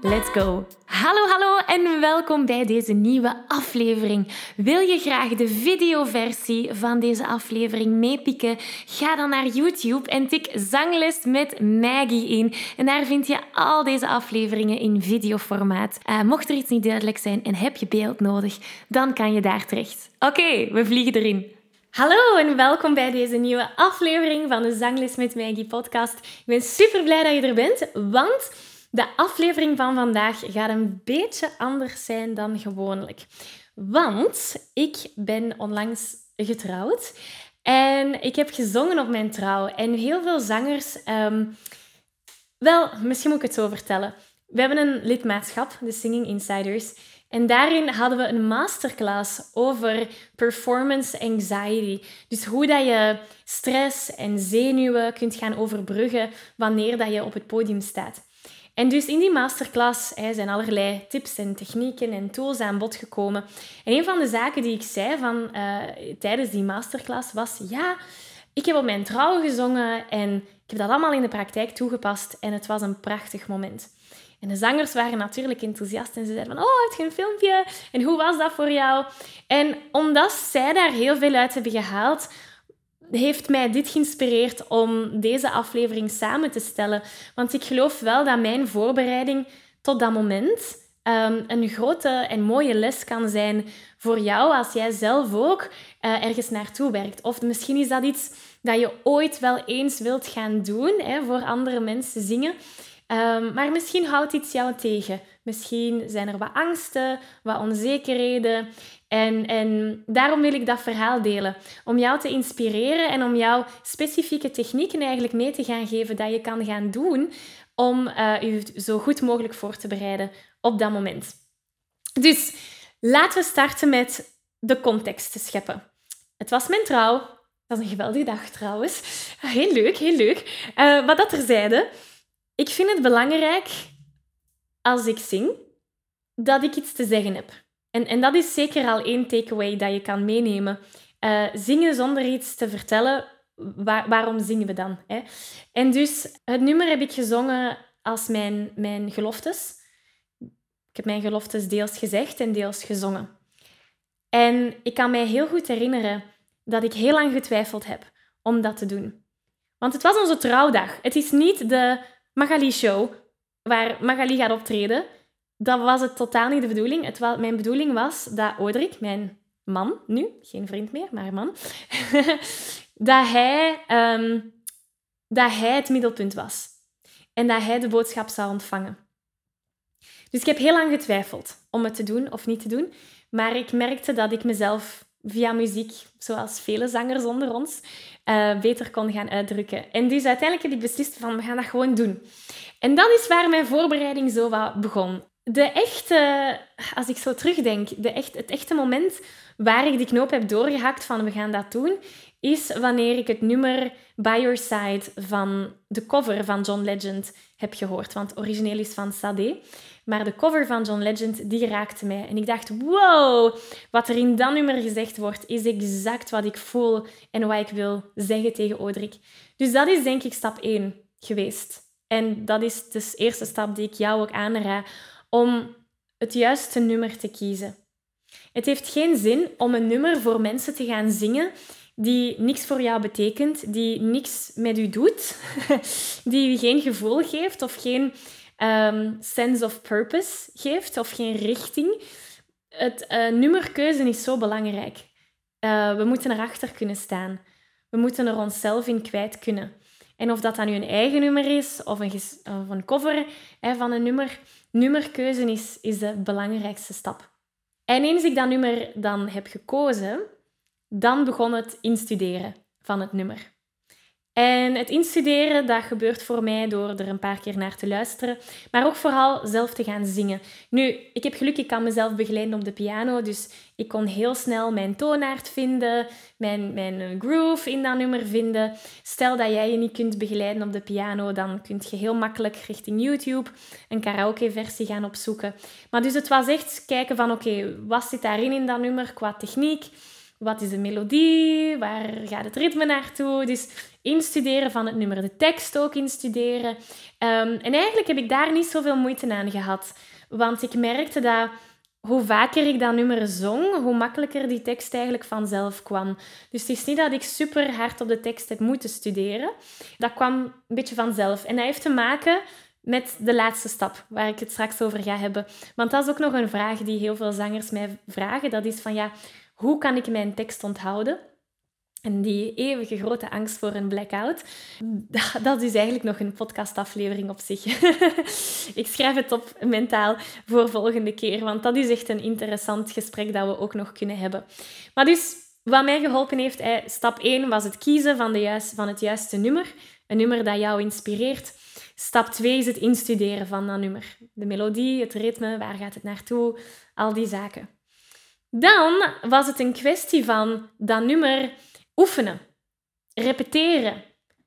Let's go! Hallo, hallo en welkom bij deze nieuwe aflevering. Wil je graag de videoversie van deze aflevering meepikken? Ga dan naar YouTube en tik Zangles met Maggie in. En daar vind je al deze afleveringen in videoformaat. Uh, mocht er iets niet duidelijk zijn en heb je beeld nodig, dan kan je daar terecht. Oké, we vliegen erin. Hallo en welkom bij deze nieuwe aflevering van de Zangles met Maggie podcast. Ik ben super blij dat je er bent, want de aflevering van vandaag gaat een beetje anders zijn dan gewoonlijk. Want ik ben onlangs getrouwd en ik heb gezongen op mijn trouw. En heel veel zangers, ehm, wel, misschien moet ik het zo vertellen. We hebben een lidmaatschap, de Singing Insiders. En daarin hadden we een masterclass over performance anxiety. Dus hoe dat je stress en zenuwen kunt gaan overbruggen wanneer dat je op het podium staat. En dus in die masterclass hè, zijn allerlei tips en technieken en tools aan bod gekomen. En een van de zaken die ik zei van, uh, tijdens die masterclass was... Ja, ik heb op mijn trouw gezongen en ik heb dat allemaal in de praktijk toegepast. En het was een prachtig moment. En de zangers waren natuurlijk enthousiast en ze zeiden van, oh, heb je filmpje? En hoe was dat voor jou? En omdat zij daar heel veel uit hebben gehaald, heeft mij dit geïnspireerd om deze aflevering samen te stellen. Want ik geloof wel dat mijn voorbereiding tot dat moment um, een grote en mooie les kan zijn voor jou als jij zelf ook uh, ergens naartoe werkt. Of misschien is dat iets dat je ooit wel eens wilt gaan doen, hè, voor andere mensen zingen. Um, maar misschien houdt iets jou tegen. Misschien zijn er wat angsten, wat onzekerheden. En, en daarom wil ik dat verhaal delen. Om jou te inspireren en om jou specifieke technieken eigenlijk mee te gaan geven dat je kan gaan doen om uh, je zo goed mogelijk voor te bereiden op dat moment. Dus laten we starten met de context te scheppen. Het was mijn trouw. Dat is een geweldige dag trouwens. Heel leuk, heel leuk. Uh, maar dat terzijde. Ik vind het belangrijk als ik zing dat ik iets te zeggen heb. En, en dat is zeker al één takeaway dat je kan meenemen. Uh, zingen zonder iets te vertellen, waarom zingen we dan? Hè? En dus het nummer heb ik gezongen als mijn, mijn geloftes. Ik heb mijn geloftes deels gezegd en deels gezongen. En ik kan mij heel goed herinneren dat ik heel lang getwijfeld heb om dat te doen. Want het was onze trouwdag. Het is niet de Magali Show, waar Magali gaat optreden dat was het totaal niet de bedoeling. Het, mijn bedoeling was dat Odrik, mijn man, nu, geen vriend meer, maar man, dat, hij, ehm, dat hij het middelpunt was. En dat hij de boodschap zou ontvangen. Dus ik heb heel lang getwijfeld om het te doen of niet te doen. Maar ik merkte dat ik mezelf via muziek, zoals vele zangers onder ons, uh, beter kon gaan uitdrukken. En dus uiteindelijk heb ik beslist van, we gaan dat gewoon doen. En dat is waar mijn voorbereiding zo wat begon de echte, als ik zo terugdenk, de echt, het echte moment waar ik die knoop heb doorgehakt van we gaan dat doen, is wanneer ik het nummer By Your Side van de cover van John Legend heb gehoord. Want origineel is van Sade. Maar de cover van John Legend, die raakte mij. En ik dacht, wow, wat er in dat nummer gezegd wordt, is exact wat ik voel en wat ik wil zeggen tegen Odrik. Dus dat is denk ik stap 1 geweest. En dat is dus de eerste stap die ik jou ook aanraad om het juiste nummer te kiezen. Het heeft geen zin om een nummer voor mensen te gaan zingen die niks voor jou betekent, die niks met u doet, die u geen gevoel geeft of geen um, sense of purpose geeft of geen richting. Het uh, nummerkeuze is zo belangrijk. Uh, we moeten erachter kunnen staan. We moeten er onszelf in kwijt kunnen. En of dat dan nu een eigen nummer is of een, een cover hè, van een nummer, nummerkeuze is, is de belangrijkste stap. En eens ik dat nummer dan heb gekozen, dan begon het instuderen van het nummer. En het instuderen, dat gebeurt voor mij door er een paar keer naar te luisteren, maar ook vooral zelf te gaan zingen. Nu, ik heb geluk, ik kan mezelf begeleiden op de piano, dus ik kon heel snel mijn toonaard vinden, mijn, mijn groove in dat nummer vinden. Stel dat jij je niet kunt begeleiden op de piano, dan kun je heel makkelijk richting YouTube een karaoke-versie gaan opzoeken. Maar dus het was echt kijken van, oké, wat zit daarin in dat nummer qua techniek? Wat is de melodie? Waar gaat het ritme naartoe? Dus instuderen van het nummer, de tekst ook instuderen. Um, en eigenlijk heb ik daar niet zoveel moeite aan gehad. Want ik merkte dat hoe vaker ik dat nummer zong, hoe makkelijker die tekst eigenlijk vanzelf kwam. Dus het is niet dat ik super hard op de tekst heb moeten studeren. Dat kwam een beetje vanzelf. En dat heeft te maken met de laatste stap, waar ik het straks over ga hebben. Want dat is ook nog een vraag die heel veel zangers mij vragen. Dat is van ja, hoe kan ik mijn tekst onthouden? En die eeuwige grote angst voor een blackout, dat is eigenlijk nog een podcastaflevering op zich. ik schrijf het op mentaal voor volgende keer, want dat is echt een interessant gesprek dat we ook nog kunnen hebben. Maar dus, wat mij geholpen heeft, stap 1 was het kiezen van, de juiste, van het juiste nummer. Een nummer dat jou inspireert. Stap 2 is het instuderen van dat nummer. De melodie, het ritme, waar gaat het naartoe, al die zaken. Dan was het een kwestie van dat nummer oefenen, repeteren,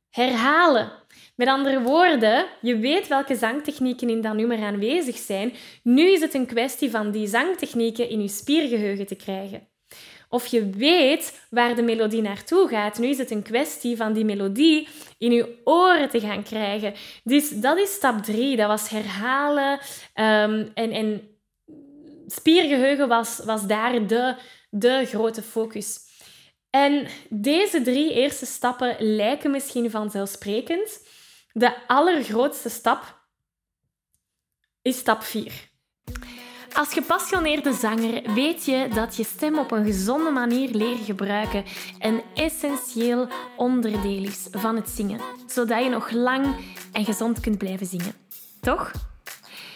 herhalen. Met andere woorden, je weet welke zangtechnieken in dat nummer aanwezig zijn. Nu is het een kwestie van die zangtechnieken in je spiergeheugen te krijgen. Of je weet waar de melodie naartoe gaat. Nu is het een kwestie van die melodie in je oren te gaan krijgen. Dus dat is stap drie. Dat was herhalen um, en, en spiergeheugen was, was daar de, de grote focus. En deze drie eerste stappen lijken misschien vanzelfsprekend. De allergrootste stap is stap 4. Als gepassioneerde zanger weet je dat je stem op een gezonde manier leren gebruiken een essentieel onderdeel is van het zingen, zodat je nog lang en gezond kunt blijven zingen. Toch?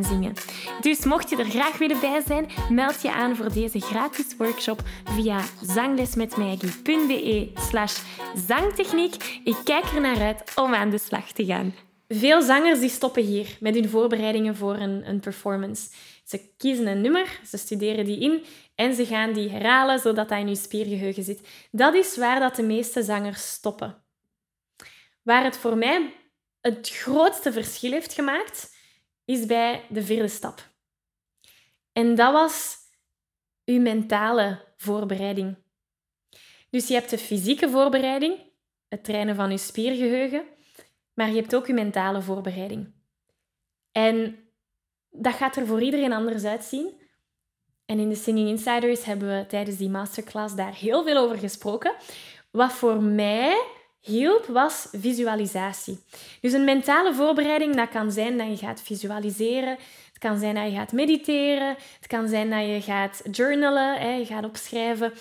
zingen. Dus mocht je er graag willen bij zijn, meld je aan voor deze gratis workshop via zanglesmetmaggie.be slash zangtechniek. Ik kijk er naar uit om aan de slag te gaan. Veel zangers die stoppen hier met hun voorbereidingen voor een, een performance. Ze kiezen een nummer, ze studeren die in en ze gaan die herhalen zodat dat in je spiergeheugen zit. Dat is waar dat de meeste zangers stoppen. Waar het voor mij het grootste verschil heeft gemaakt, is bij de vierde stap. En dat was uw mentale voorbereiding. Dus je hebt de fysieke voorbereiding, het trainen van je spiergeheugen, maar je hebt ook je mentale voorbereiding. En dat gaat er voor iedereen anders uitzien. En in de Singing Insiders hebben we tijdens die masterclass daar heel veel over gesproken. Wat voor mij hielp, was visualisatie. Dus een mentale voorbereiding, dat kan zijn dat je gaat visualiseren. Het kan zijn dat je gaat mediteren. Het kan zijn dat je gaat journalen, hè, je gaat opschrijven.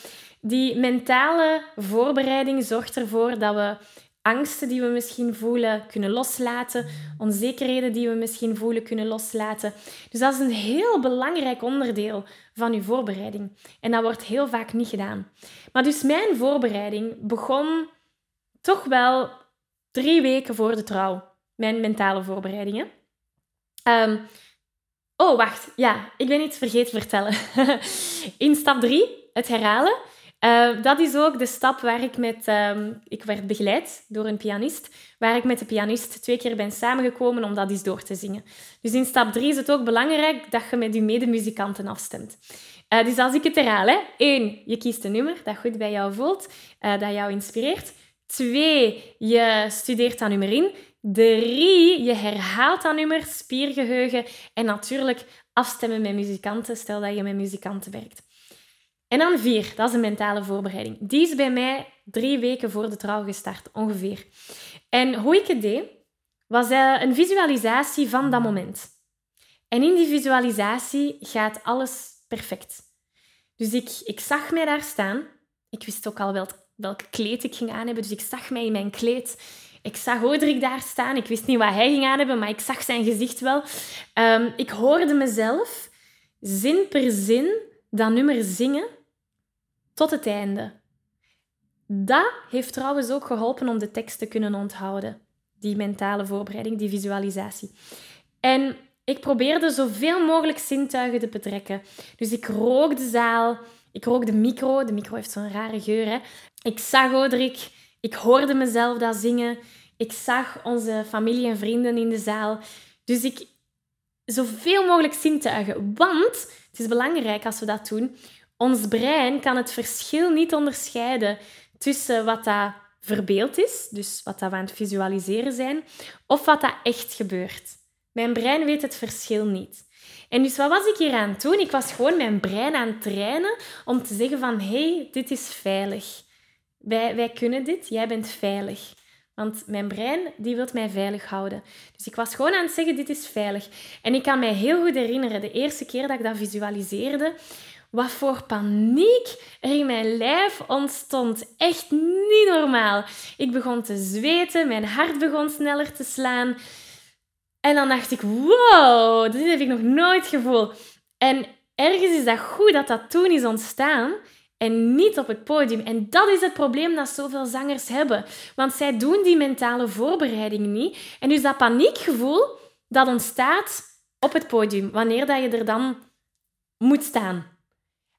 Die mentale voorbereiding zorgt ervoor dat we angsten die we misschien voelen kunnen loslaten, onzekerheden die we misschien voelen kunnen loslaten. Dus dat is een heel belangrijk onderdeel van uw voorbereiding. En dat wordt heel vaak niet gedaan. Maar dus mijn voorbereiding begon toch wel drie weken voor de trouw. Mijn mentale voorbereidingen. Um, Oh, wacht. Ja, ik ben iets vergeten vertellen. In stap 3, het herhalen. Uh, dat is ook de stap waar ik met... Uh, ik werd begeleid door een pianist, waar ik met de pianist twee keer ben samengekomen om dat eens door te zingen. Dus in stap 3 is het ook belangrijk dat je met je medemuzikanten afstemt. Uh, dus als ik het herhaal, hè. Eén, je kiest een nummer dat goed bij jou voelt, uh, dat jou inspireert. Twee, je studeert dat nummer in. Drie, je herhaalt dat nummer, spiergeheugen. En natuurlijk afstemmen met muzikanten, stel dat je met muzikanten werkt. En dan vier, dat is een mentale voorbereiding. Die is bij mij drie weken voor de trouw gestart, ongeveer. En hoe ik het deed, was uh, een visualisatie van dat moment. En in die visualisatie gaat alles perfect. Dus ik, ik zag mij daar staan. Ik wist ook al wel welk kleed ik ging aan hebben, dus ik zag mij in mijn kleed. Ik zag Odrik daar staan. Ik wist niet wat hij ging aan hebben, maar ik zag zijn gezicht wel. Um, ik hoorde mezelf zin per zin dat nummer zingen tot het einde. Dat heeft trouwens ook geholpen om de tekst te kunnen onthouden. Die mentale voorbereiding, die visualisatie. En ik probeerde zoveel mogelijk zintuigen te betrekken. Dus ik rook de zaal, ik rook de micro. De micro heeft zo'n rare geur. Hè? Ik zag Odrik, ik hoorde mezelf dat zingen. Ik zag onze familie en vrienden in de zaal. Dus ik zoveel mogelijk zintuigen. Want het is belangrijk als we dat doen. Ons brein kan het verschil niet onderscheiden tussen wat dat verbeeld is, dus wat dat we aan het visualiseren zijn, of wat dat echt gebeurt. Mijn brein weet het verschil niet. En dus wat was ik hier aan het doen? Ik was gewoon mijn brein aan het trainen om te zeggen van hé, hey, dit is veilig. Wij, wij kunnen dit, jij bent veilig. Want mijn brein die wil mij veilig houden. Dus ik was gewoon aan het zeggen, dit is veilig. En ik kan mij heel goed herinneren, de eerste keer dat ik dat visualiseerde, wat voor paniek er in mijn lijf ontstond. Echt niet normaal. Ik begon te zweten, mijn hart begon sneller te slaan. En dan dacht ik, wow, dit heb ik nog nooit gevoeld. En ergens is dat goed dat dat toen is ontstaan en niet op het podium. En dat is het probleem dat zoveel zangers hebben. Want zij doen die mentale voorbereiding niet. En dus dat paniekgevoel, dat ontstaat op het podium, wanneer dat je er dan moet staan.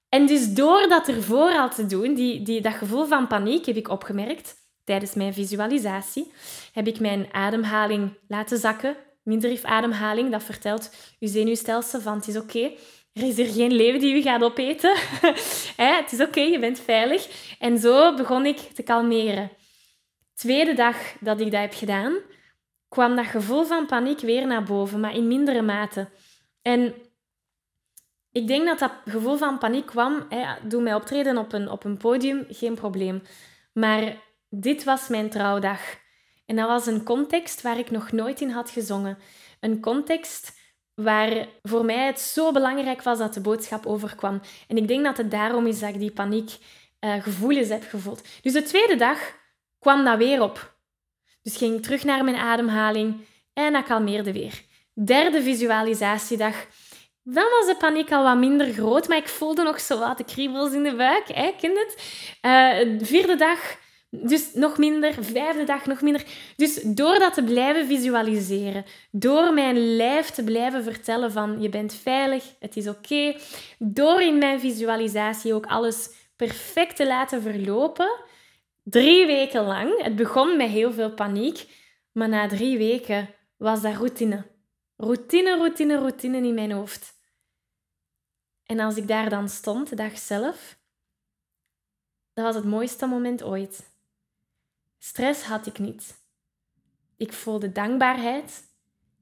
En dus door dat ervoor al te doen, die, die, dat gevoel van paniek heb ik opgemerkt tijdens mijn visualisatie, heb ik mijn ademhaling laten zakken. Ademhaling, dat vertelt je zenuwstelsel van het is oké, er is er geen leven die u gaat opeten. het is oké, je bent veilig. En zo begon ik te kalmeren. Tweede dag dat ik dat heb gedaan, kwam dat gevoel van paniek weer naar boven, maar in mindere mate. En ik denk dat dat gevoel van paniek kwam. Hè, doe mij optreden op een, op een podium, geen probleem. Maar dit was mijn trouwdag. En dat was een context waar ik nog nooit in had gezongen. Een context waar voor mij het zo belangrijk was dat de boodschap overkwam. En ik denk dat het daarom is dat ik die paniek uh, gevoelens heb gevoeld. Dus de tweede dag kwam dat weer op. Dus ging ik terug naar mijn ademhaling en dat kalmeerde weer. Derde visualisatiedag dan was de paniek al wat minder groot, maar ik voelde nog zo wat de kriebels in de buik. Hè, ken het? Uh, vierde dag, dus nog minder. Vijfde dag, nog minder. Dus door dat te blijven visualiseren, door mijn lijf te blijven vertellen van je bent veilig, het is oké, door in mijn visualisatie ook alles perfect te laten verlopen, drie weken lang, het begon met heel veel paniek, maar na drie weken was dat routine. Routine, routine, routine in mijn hoofd. En als ik daar dan stond, de dag zelf, dat was het mooiste moment ooit. Stress had ik niet. Ik voelde dankbaarheid.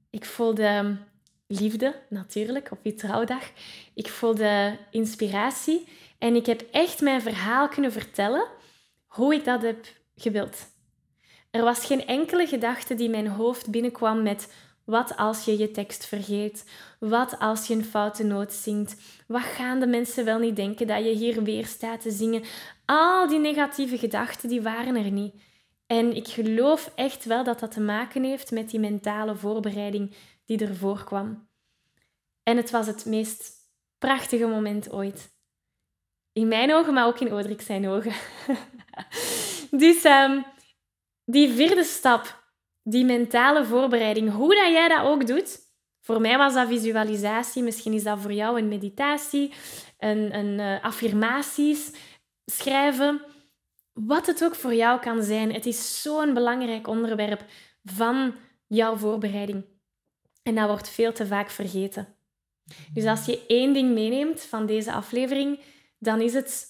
Ik voelde liefde, natuurlijk, op die trouwdag. Ik voelde inspiratie. En ik heb echt mijn verhaal kunnen vertellen hoe ik dat heb gewild. Er was geen enkele gedachte die mijn hoofd binnenkwam met wat als je je tekst vergeet? Wat als je een foute noot zingt? Wat gaan de mensen wel niet denken dat je hier weer staat te zingen? Al die negatieve gedachten, die waren er niet. En ik geloof echt wel dat dat te maken heeft met die mentale voorbereiding die ervoor kwam. En het was het meest prachtige moment ooit. In mijn ogen, maar ook in Odrik zijn ogen. dus um, die vierde stap die mentale voorbereiding, hoe dat jij dat ook doet, Voor mij was dat visualisatie, misschien is dat voor jou een meditatie, een, een uh, affirmaties schrijven. Wat het ook voor jou kan zijn, het is zo'n belangrijk onderwerp van jouw voorbereiding. En dat wordt veel te vaak vergeten. Dus als je één ding meeneemt van deze aflevering, dan is het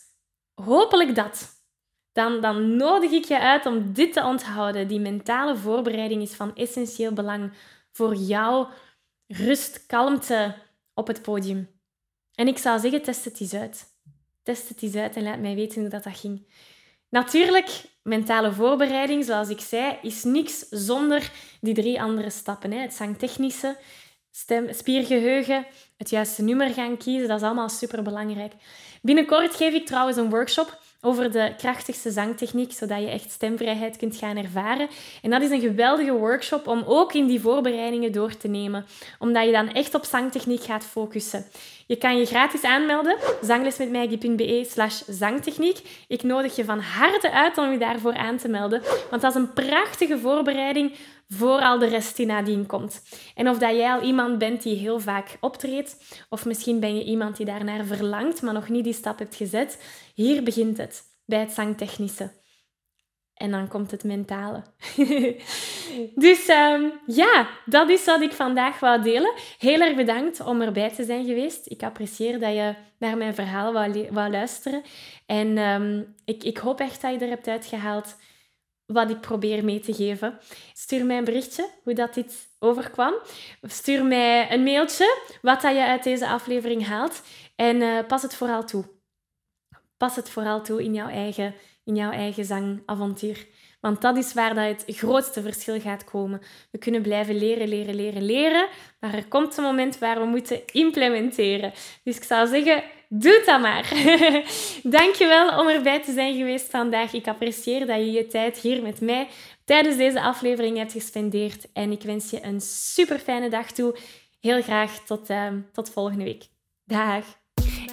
hopelijk dat. Dan, dan nodig ik je uit om dit te onthouden. Die mentale voorbereiding is van essentieel belang voor jouw rust, kalmte op het podium. En ik zou zeggen, test het eens uit. Test het eens uit en laat mij weten hoe dat, dat ging. Natuurlijk, mentale voorbereiding, zoals ik zei, is niks zonder die drie andere stappen. Hè. Het zangtechnische, stem, spiergeheugen, het juiste nummer gaan kiezen, dat is allemaal superbelangrijk. Binnenkort geef ik trouwens een workshop over de krachtigste zangtechniek, zodat je echt stemvrijheid kunt gaan ervaren. En dat is een geweldige workshop om ook in die voorbereidingen door te nemen, omdat je dan echt op zangtechniek gaat focussen. Je kan je gratis aanmelden, zanglesmetmaggie.be slash zangtechniek. Ik nodig je van harte uit om je daarvoor aan te melden, want dat is een prachtige voorbereiding voor al de rest die nadien komt. En of dat jij al iemand bent die heel vaak optreedt, of misschien ben je iemand die daarnaar verlangt, maar nog niet die stap hebt gezet, hier begint het, bij het zangtechnische. En dan komt het mentale. dus um, ja, dat is wat ik vandaag wou delen. Heel erg bedankt om erbij te zijn geweest. Ik apprecieer dat je naar mijn verhaal wou, luisteren. En um, ik, ik hoop echt dat je er hebt uitgehaald wat ik probeer mee te geven. Stuur mij een berichtje hoe dat dit overkwam. Stuur mij een mailtje wat dat je uit deze aflevering haalt. En uh, pas het vooral toe. Pas het vooral toe in jouw eigen, in jouw eigen zangavontuur. Want dat is waar dat het grootste verschil gaat komen. We kunnen blijven leren, leren, leren, leren. Maar er komt een moment waar we moeten implementeren. Dus ik zou zeggen, doe dat maar. Dankjewel om erbij te zijn geweest vandaag. Ik apprecieer dat je je tijd hier met mij tijdens deze aflevering hebt gespendeerd. En ik wens je een super fijne dag toe. Heel graag tot, uh, tot volgende week. Dag.